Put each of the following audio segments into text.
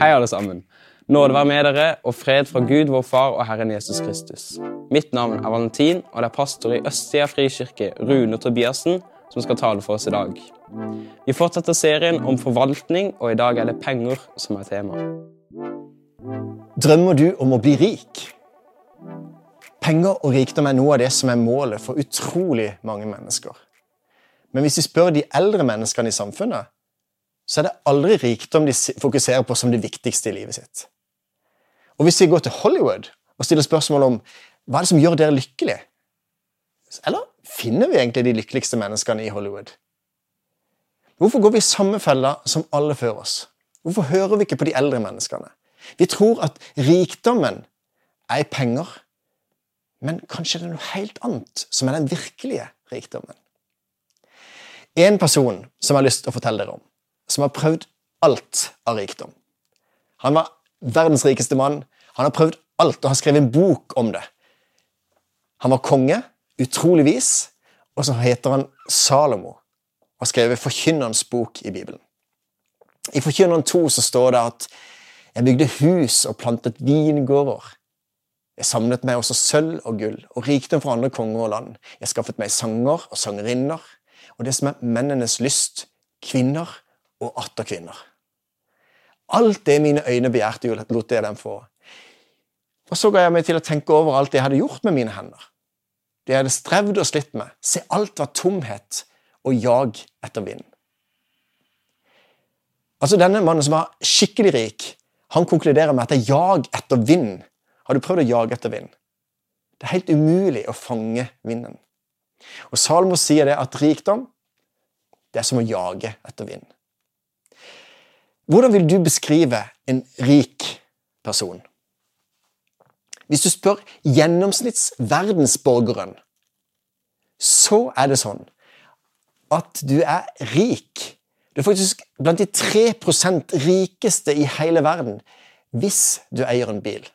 Hei, alle sammen. Nåde være med dere og fred fra Gud, vår Far og Herren Jesus Kristus. Mitt navn er Valentin, og det er pastor i Østsida frikirke, Rune Tobiassen, som skal tale for oss i dag. Vi fortsetter serien om forvaltning, og i dag er det penger som er tema. Drømmer du om å bli rik? Penger og rikdom er noe av det som er målet for utrolig mange mennesker. Men hvis vi spør de eldre menneskene i samfunnet, så er det aldri rikdom de fokuserer på som det viktigste i livet sitt. Og hvis vi går til Hollywood og stiller spørsmål om hva er det som gjør dere lykkelige, eller finner vi egentlig de lykkeligste menneskene i Hollywood? Hvorfor går vi i samme fella som alle før oss? Hvorfor hører vi ikke på de eldre menneskene? Vi tror at rikdommen er i penger, men kanskje det er noe helt annet som er den virkelige rikdommen. En person som jeg har lyst til å fortelle dere om, som har prøvd alt av rikdom. Han var verdens rikeste mann. Han har prøvd alt og har skrevet en bok om det. Han var konge, utroligvis, og så heter han Salomo og har skrevet Forkynnerens bok i Bibelen. I Forkynneren 2 så står det at jeg bygde hus og plantet vingårder. Jeg samlet meg også sølv og gull og rikdom fra andre konger og land. Jeg skaffet meg sanger og sangerinner og det som er mennenes lyst, kvinner og atter kvinner. Alt det mine øyne begjærte, lot jeg dem få. Og så ga jeg meg til å tenke over alt jeg hadde gjort med mine hender. Det jeg hadde strevd og slitt med. Se, alt var tomhet og jag etter vind. Altså, Denne mannen som var skikkelig rik, han konkluderer med at det er jag etter vind. Har du prøvd å jage etter vind? Det er helt umulig å fange vinden. Og Salmo sier det at rikdom det er som å jage etter vind. Hvordan vil du beskrive en rik person? Hvis du spør gjennomsnittsverdensborgeren, så er det sånn at du er rik. Du er faktisk blant de 3% rikeste i hele verden hvis du eier en bil.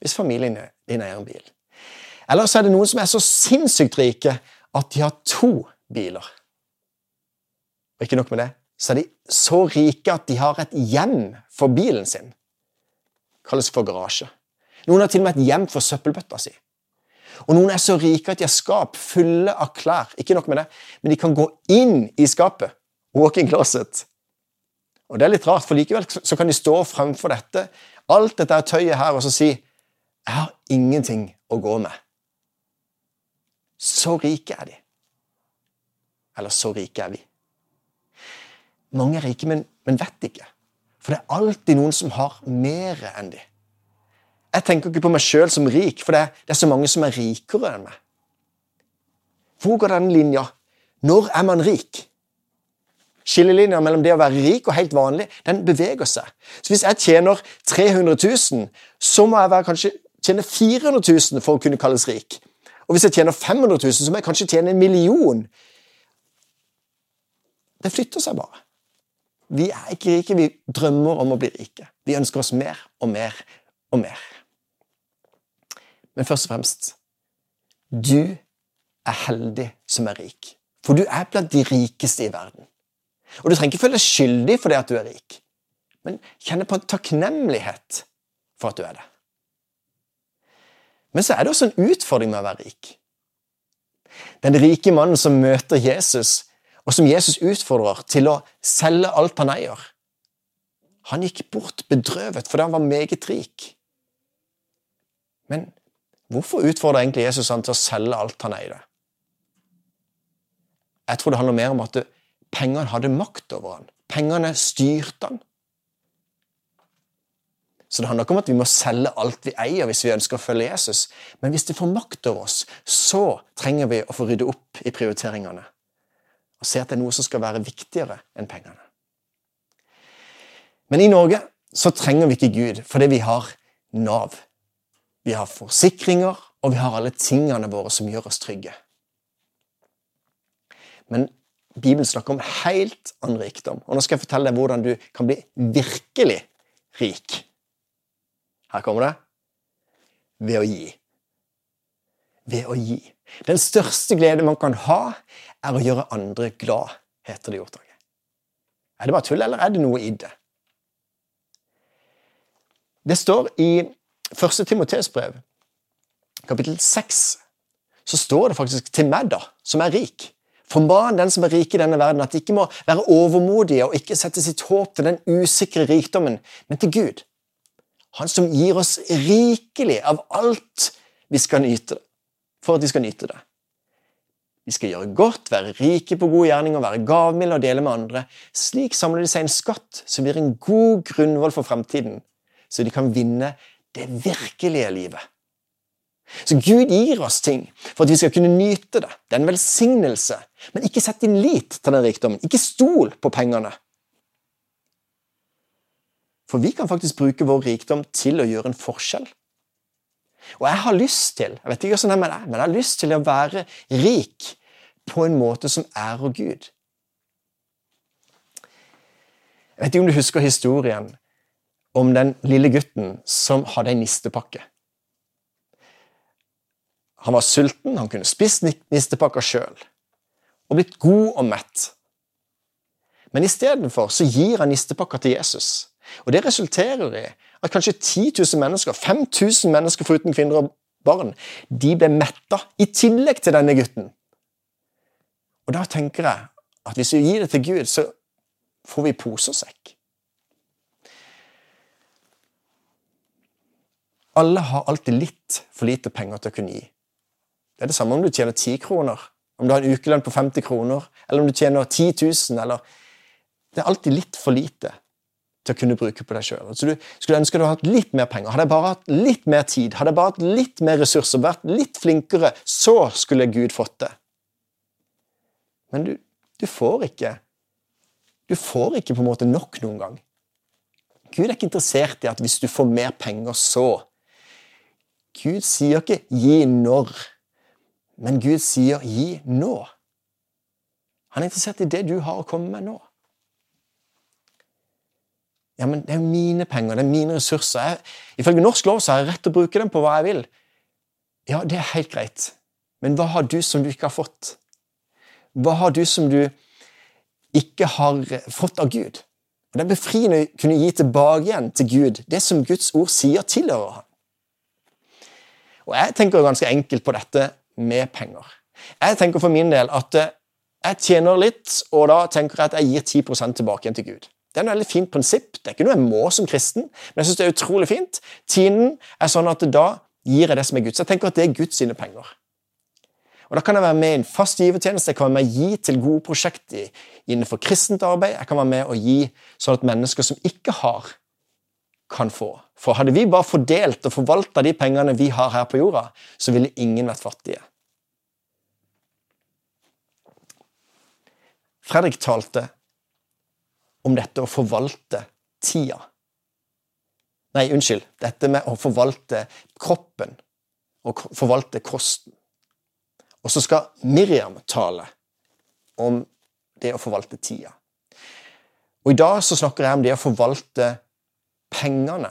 Hvis familien din eier en bil. Eller så er det noen som er så sinnssykt rike at de har to biler. Og ikke nok med det, så er de så rike at de har et hjem for bilen sin. Det kalles for garasje. Noen har til og med et hjem for søppelbøtta si. Og noen er så rike at de har skap fulle av klær. Ikke nok med det, men de kan gå inn i skapet. Walk-in closet. Og det er litt rart, for likevel så kan de stå fremfor dette, alt dette tøyet her, og så si 'Jeg har ingenting å gå med'. Så rike er de. Eller så rike er vi. Mange er rike, men, men vet ikke. For det er alltid noen som har mer enn de. Jeg tenker ikke på meg sjøl som rik, for det er, det er, så mange som er rikere enn meg. Hvor går den linja? Når er man rik? Skillelinja mellom det å være rik og helt vanlig, den beveger seg. Så Hvis jeg tjener 300 000, så må jeg kanskje tjene 400 000 for å kunne kalles rik. Og hvis jeg tjener 500 000, så må jeg kanskje tjene en million. Det flytter seg bare. Vi er ikke rike, vi drømmer om å bli rike. Vi ønsker oss mer og mer og mer. Men først og fremst du er heldig som er rik. For du er blant de rikeste i verden. Og du trenger ikke føle deg skyldig for det at du er rik, men kjenne på en takknemlighet for at du er det. Men så er det også en utfordring med å være rik. Den rike mannen som møter Jesus, og som Jesus utfordrer til å selge alt han eier. Han gikk bort bedrøvet fordi han var meget rik. Men hvorfor utfordrer egentlig Jesus han til å selge alt han eide? Jeg tror det handler mer om at pengene hadde makt over han. Pengene styrte han. Så det handler ikke om at vi må selge alt vi eier hvis vi ønsker å følge Jesus. Men hvis det får makt over oss, så trenger vi å få rydde opp i prioriteringene. Og se at det er noe som skal være viktigere enn pengene. Men i Norge så trenger vi ikke Gud fordi vi har Nav. Vi har forsikringer, og vi har alle tingene våre som gjør oss trygge. Men Bibelen snakker om helt annen rikdom. Og nå skal jeg fortelle deg hvordan du kan bli virkelig rik. Her kommer det. Ved å gi. Ved å gi. Den største glede man kan ha, er å gjøre andre glad, heter det i ordtaket. Er det bare tull, eller er det noe i det? Det står i 1. Timoteus brev, kapittel 6, så står det faktisk til meg, da, som er rik. Forman den som er rik i denne verden, at de ikke må være overmodige og ikke sette sitt håp til den usikre rikdommen, men til Gud. Han som gir oss rikelig av alt vi skal nyte, for at vi skal nyte det. Vi skal gjøre godt, være rike på gode gjerninger, være gavmilde og dele med andre. Slik samler de seg en skatt som blir en god grunnvoll for fremtiden, så de kan vinne det virkelige livet. Så Gud gir oss ting for at vi skal kunne nyte det. Det er en velsignelse. Men ikke sett din lit til den rikdommen. Ikke stol på pengene. For vi kan faktisk bruke vår rikdom til å gjøre en forskjell. Og jeg har lyst til jeg vet ikke hvordan det er men jeg har lyst til å være rik på en måte som ærer Gud. Jeg vet ikke om du husker historien om den lille gutten som hadde en nistepakke. Han var sulten, han kunne spist nistepakka sjøl og blitt god og mett. Men istedenfor gir han nistepakka til Jesus. Og Det resulterer i at kanskje 10 000 mennesker, 5000 mennesker foruten kvinner og barn, de ble metta i tillegg til denne gutten. Og Da tenker jeg at hvis vi gir det til Gud, så får vi pose og sekk. Alle har alltid litt for lite penger til å kunne gi. Det er det samme om du tjener 10 kroner, om du har en ukelønn på 50 kroner, eller om du tjener 10 000, eller Det er alltid litt for lite til å kunne bruke på deg sjøl. Så du skulle ønske du hadde hatt litt mer penger, hadde jeg bare hatt litt mer tid, hadde jeg bare hatt litt mer ressurser, vært litt flinkere, så skulle Gud fått det. Men du, du får ikke Du får ikke på en måte nok noen gang. Gud er ikke interessert i at hvis du får mer penger, så Gud sier ikke 'gi når', men Gud sier 'gi nå'. Han er interessert i det du har å komme med nå. Ja, men det er jo mine penger, det er mine ressurser. Jeg, ifølge norsk lov så har jeg rett til å bruke dem på hva jeg vil. Ja, det er helt greit. Men hva har du som du ikke har fått? Hva har du som du ikke har fått av Gud? Og Det er befriende å kunne gi tilbake igjen til Gud det som Guds ord sier tilhører ham. Og Jeg tenker ganske enkelt på dette med penger. Jeg tenker for min del at jeg tjener litt, og da tenker jeg at jeg gir 10% tilbake igjen til Gud. Det er et veldig fint prinsipp. Det er ikke noe jeg må som kristen, men jeg synes det er utrolig fint. Tiden er sånn at da gir jeg det som er Guds. Jeg tenker at det er Guds sine penger. Og Da kan jeg være med i en fast givertjeneste, jeg kan være med å gi til gode prosjekter innenfor kristent arbeid. Jeg kan være med å gi sånn at mennesker som ikke har, kan få. For hadde vi bare fordelt og forvalta de pengene vi har her på jorda, så ville ingen vært fattige. Fredrik talte om dette å forvalte tida. Nei, unnskyld. Dette med å forvalte kroppen og forvalte kosten. Og så skal Miriam tale om det å forvalte tida. Og I dag så snakker jeg om det å forvalte pengene.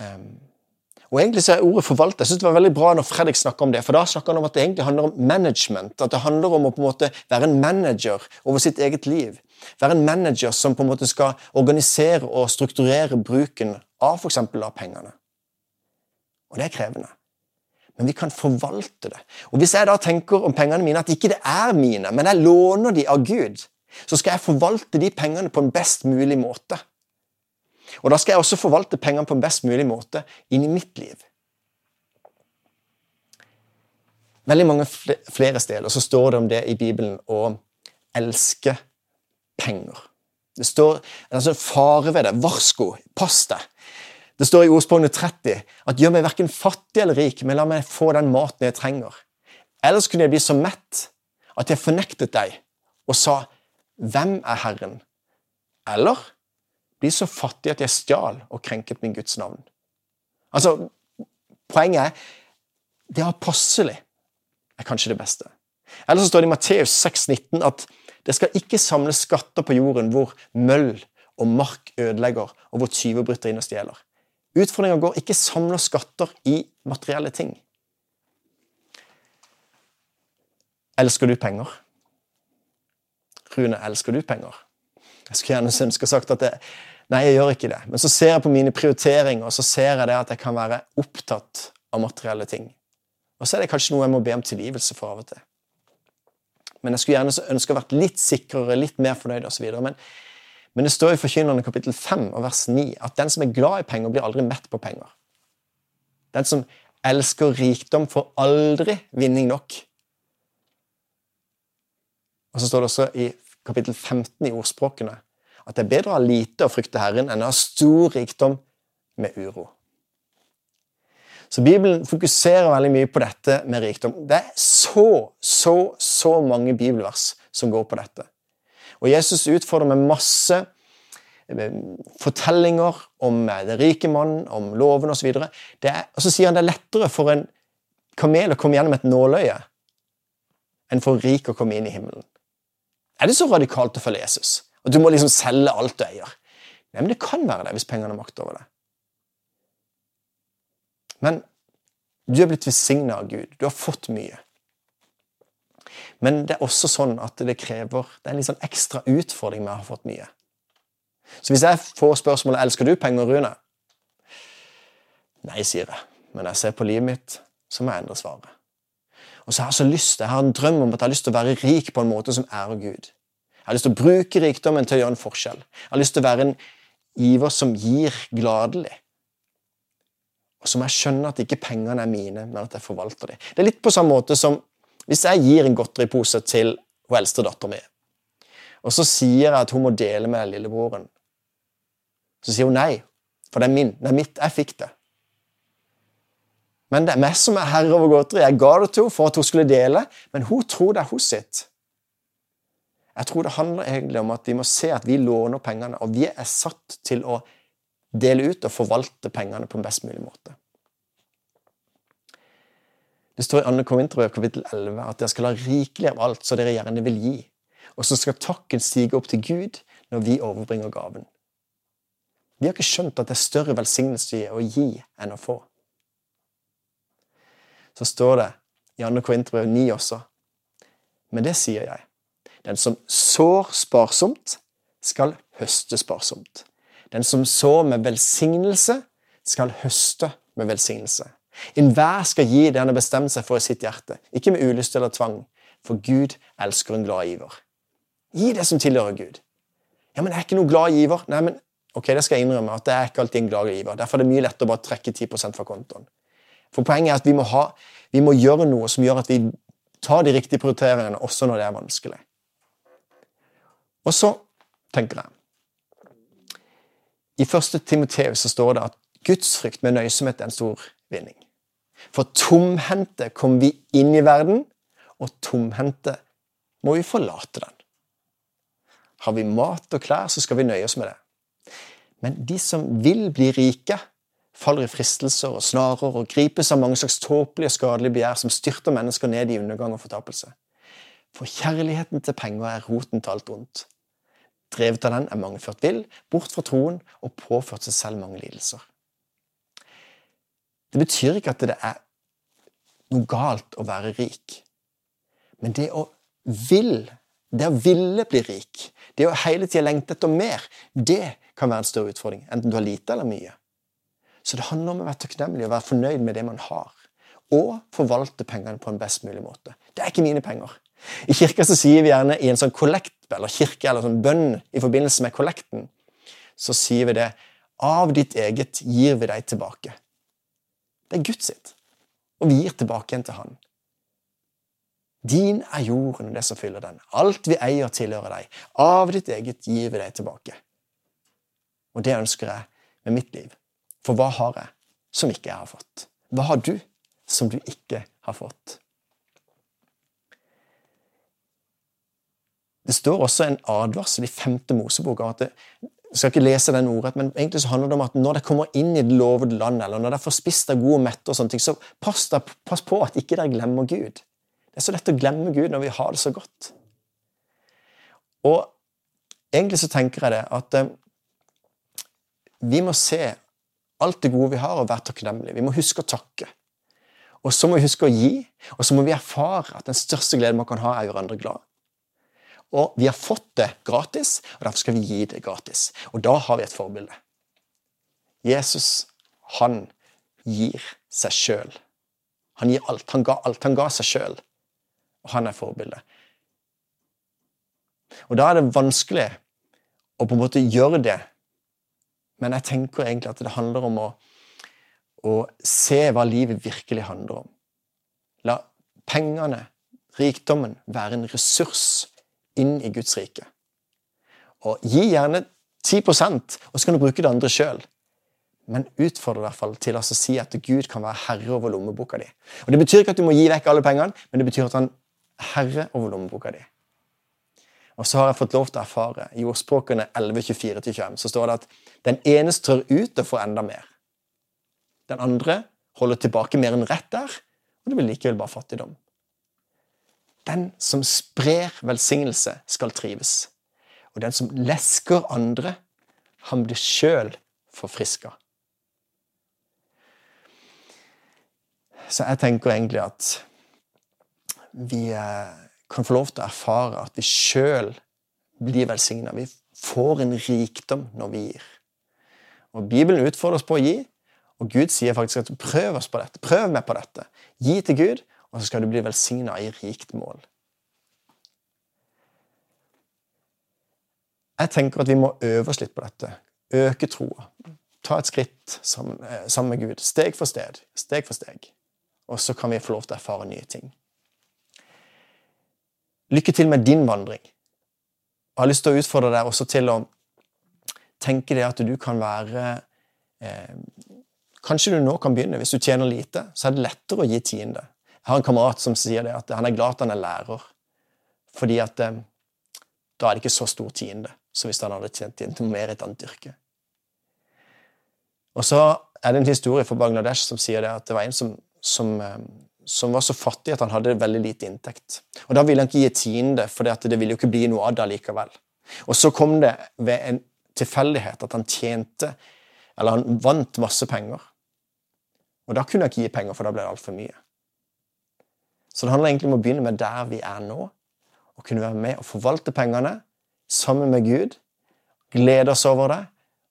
Um, og egentlig så er ordet forvalte. Jeg synes det var veldig bra når Fredrik snakker om det, for da snakker han om at det egentlig handler om management. At det handler om å på en måte være en manager over sitt eget liv. Være en manager som på en måte skal organisere og strukturere bruken av f.eks. av pengene. Og det er krevende. Men vi kan forvalte det. Og Hvis jeg da tenker om pengene mine at ikke det er mine, men jeg låner de av Gud, så skal jeg forvalte de pengene på en best mulig måte. Og da skal jeg også forvalte pengene på en best mulig måte inn i mitt liv. Veldig mange flere steder så står det om det i Bibelen å elske penger. Det står altså fare ved det. Varsko. Pass deg. Det står i ordspråkene 30 at gjør meg verken fattig eller rik, men la meg få den maten jeg trenger. Ellers kunne jeg bli så mett at jeg fornektet deg og sa, Hvem er Herren? Eller bli så fattig at jeg stjal og krenket min Guds navn. Altså, Poenget er det apostelig er kanskje det beste. Eller så står det i Matteus 6,19 at det skal ikke samles skatter på jorden hvor møll og mark ødelegger, og hvor tyver bryter inn og stjeler. Utfordringa går ikke samle skatter i materielle ting. Elsker du penger? Rune, elsker du penger? Jeg skulle gjerne ønske sagt at det, Nei, jeg gjør ikke det. Men så ser jeg på mine prioriteringer, og så ser jeg det at jeg kan være opptatt av materielle ting. Og så er det kanskje noe jeg må be om tilgivelse for av og til. Men jeg skulle gjerne ønske å vært litt sikrere, litt mer fornøyd osv. Men, men det står i Forkynnerne kapittel 5 og vers 9 at den som er glad i penger, blir aldri mett på penger. Den som elsker rikdom, får aldri vinning nok. Og så står det også i kapittel 15 i ordspråkene at det er bedre å ha lite å frykte Herren enn å ha stor rikdom med uro. Så Bibelen fokuserer veldig mye på dette med rikdom. Det er så, så, så mange bibelvers som går på dette. Og Jesus utfordrer med masse eh, fortellinger om eh, den rike mannen, om loven osv. Og, og så sier han det er lettere for en kamel å komme gjennom et nåløye enn for en rik å komme inn i himmelen. Er det så radikalt å følge Jesus? At du må liksom selge alt du eier? Nei, men Det kan være det hvis pengene har makt over det. Men du er blitt velsigna av Gud. Du har fått mye. Men det er også sånn at det krever Det er en litt sånn ekstra utfordring med å ha fått mye. Så hvis jeg får spørsmålet elsker du penger, Rune Nei, sier jeg. Men jeg ser på livet mitt, så må jeg endre svaret. Og så har jeg så lyst, jeg har en drøm om at jeg har lyst til å være rik på en måte som ærer Gud. Jeg har lyst til å bruke rikdommen til å gjøre en forskjell. Jeg har lyst til å være en giver som gir gladelig. Og så må jeg skjønne at ikke pengene er mine, men at jeg forvalter dem. Det er litt på samme måte som hvis jeg gir en godteripose til hun eldste dattera mi, og så sier jeg at hun må dele med lillebroren. Så sier hun nei, for det er min. Det er mitt. Jeg fikk det. Men det er meg som er herre over godteriet. Jeg ga det til henne for at hun skulle dele, men hun tror det er hos sitt. Jeg tror det handler egentlig om at vi må se at vi låner pengene, og vi er satt til å dele ut og forvalte pengene på en best mulig måte. Det står i 2. Korinterbrev kapittel 11 at dere skal ha rikelig av alt så dere gjerne vil gi, og så skal takken stige opp til Gud når vi overbringer gaven. Vi har ikke skjønt at det er større velsignelse å gi enn å få så står det i 2. Korinterbrev 9 også. Men det sier jeg. Den som sår sparsomt, skal høste sparsomt. Den som sår med velsignelse, skal høste med velsignelse. Enhver skal gi det han har bestemt seg for i sitt hjerte, ikke med ulyst eller tvang, for Gud elsker en glad giver. Gi det som tilhører Gud. Ja, men jeg er ikke noen glad giver. Nei, men ok, det skal jeg innrømme, at det er ikke alltid en glad giver. Derfor er det mye lettere å bare trekke 10% fra kontoen. For poenget er at vi må, ha, vi må gjøre noe som gjør at vi tar de riktige prioriteringene også når det er vanskelig. Og så tenker jeg I 1. Timoteus står det at gudsfrykt med nøysomhet er en stor vinning. For tomhendte kom vi inn i verden, og tomhendte må vi forlate den. Har vi mat og klær, så skal vi nøye oss med det. Men de som vil bli rike, faller i fristelser og snarer og gripes av mange slags tåpelige og skadelige begjær som styrter mennesker ned i undergang og fortapelse. For kjærligheten til penger er roten til alt ondt. Drevet av den er mange ført vill, bort fra troen og påført seg selv mange lidelser. Det betyr ikke at det er noe galt å være rik, men det å vil, det å ville bli rik, det å hele tida lengte etter mer, det kan være en større utfordring, enten du har lite eller mye. Så det handler om å være takknemlig og være fornøyd med det man har. Og forvalte pengene på en best mulig måte. Det er ikke mine penger. I kirka så sier vi gjerne i en sånn kollekt, eller kirke eller sånn bønn i forbindelse med kollekten, så sier vi det Av ditt eget gir vi deg tilbake. Det er Guds sitt. Og vi gir tilbake igjen til Han. Din er jorden og det som fyller den. Alt vi eier, tilhører deg. Av ditt eget gir vi deg tilbake. Og det ønsker jeg med mitt liv. For hva har jeg som ikke jeg har fått? Hva har du som du ikke har fått? Det står også en advarsel i femte Mosebok at det, jeg skal ikke lese den ordrett, men egentlig så handler det om at når det kommer inn i det lovede landet, eller når dere får spist dere gode mette, og sånne ting, så pass, da, pass på at ikke dere glemmer Gud. Det er så lett å glemme Gud når vi har det så godt. Og egentlig så tenker jeg det at eh, vi må se alt det gode vi har, og være takknemlige. Vi må huske å takke. Og så må vi huske å gi, og så må vi erfare at den største gleden man kan ha, er å gjøre andre glad. Og vi har fått det gratis, og derfor skal vi gi det gratis. Og da har vi et forbilde. Jesus, han gir seg sjøl. Han gir alt. Han ga alt. Han ga seg sjøl. Og han er forbildet. Og da er det vanskelig å på en måte gjøre det, men jeg tenker egentlig at det handler om å, å se hva livet virkelig handler om. La pengene, rikdommen, være en ressurs inn i Guds rike. Og gi gjerne 10 og så kan du bruke det andre sjøl. Men utfordre i hvert fall til å si at Gud kan være herre over lommeboka di. Og Det betyr ikke at du må gi vekk alle pengene, men det betyr at han er herre over lommeboka di. Og så har jeg fått lov til å erfare i ordspråkene 11.24-25 så står det at den ene strør ut og får enda mer. Den andre holder tilbake mer enn rett der, og det blir likevel bare fattigdom. Den som sprer velsignelse, skal trives. Og den som lesker andre, han blir sjøl forfriska. Så jeg tenker egentlig at vi eh, kan få lov til å erfare at vi sjøl blir velsigna. Vi får en rikdom når vi gir. Og Bibelen utfordrer oss på å gi, og Gud sier faktisk at prøv oss på dette. Prøv meg på dette. Gi til Gud, og så skal du bli velsigna i rikt mål. Jeg tenker at vi må øve oss litt på dette. Øke troa. Ta et skritt sammen, eh, med Gud. Steg for steg. Steg for steg. Og så kan vi få lov til å erfare nye ting. Lykke til med din vandring. Jeg har lyst til å utfordre deg også til å tenke det at du kan være eh, Kanskje du nå kan begynne. Hvis du tjener lite, så er det lettere å gi tiende. Jeg har en kamerat som sier det at han er glad at han er lærer, fordi at eh, da er det ikke så stor tiende som hvis han hadde tjent inn noe mer i et annet yrke. Og så er det en historie fra Bangladesh som sier det at det var en som, som eh, som var så fattig at han hadde veldig lite inntekt. Og Da ville han ikke gi tiende, for det ville jo ikke bli noe av det likevel. Og så kom det ved en tilfeldighet at han tjente, eller han vant masse penger. Og da kunne han ikke gi penger, for da ble det altfor mye. Så det handler egentlig om å begynne med der vi er nå, og kunne være med og forvalte pengene sammen med Gud, glede oss over det,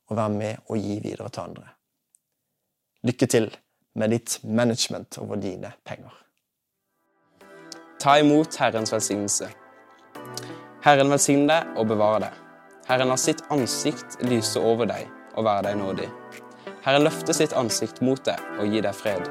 og være med og gi videre til andre. Lykke til med ditt management over dine penger. Ta imot Herrens velsignelse. Herren velsigne deg og bevare deg. Herren har sitt ansikt lyse over deg og være deg nådig. Herren løfter sitt ansikt mot deg og gir deg fred.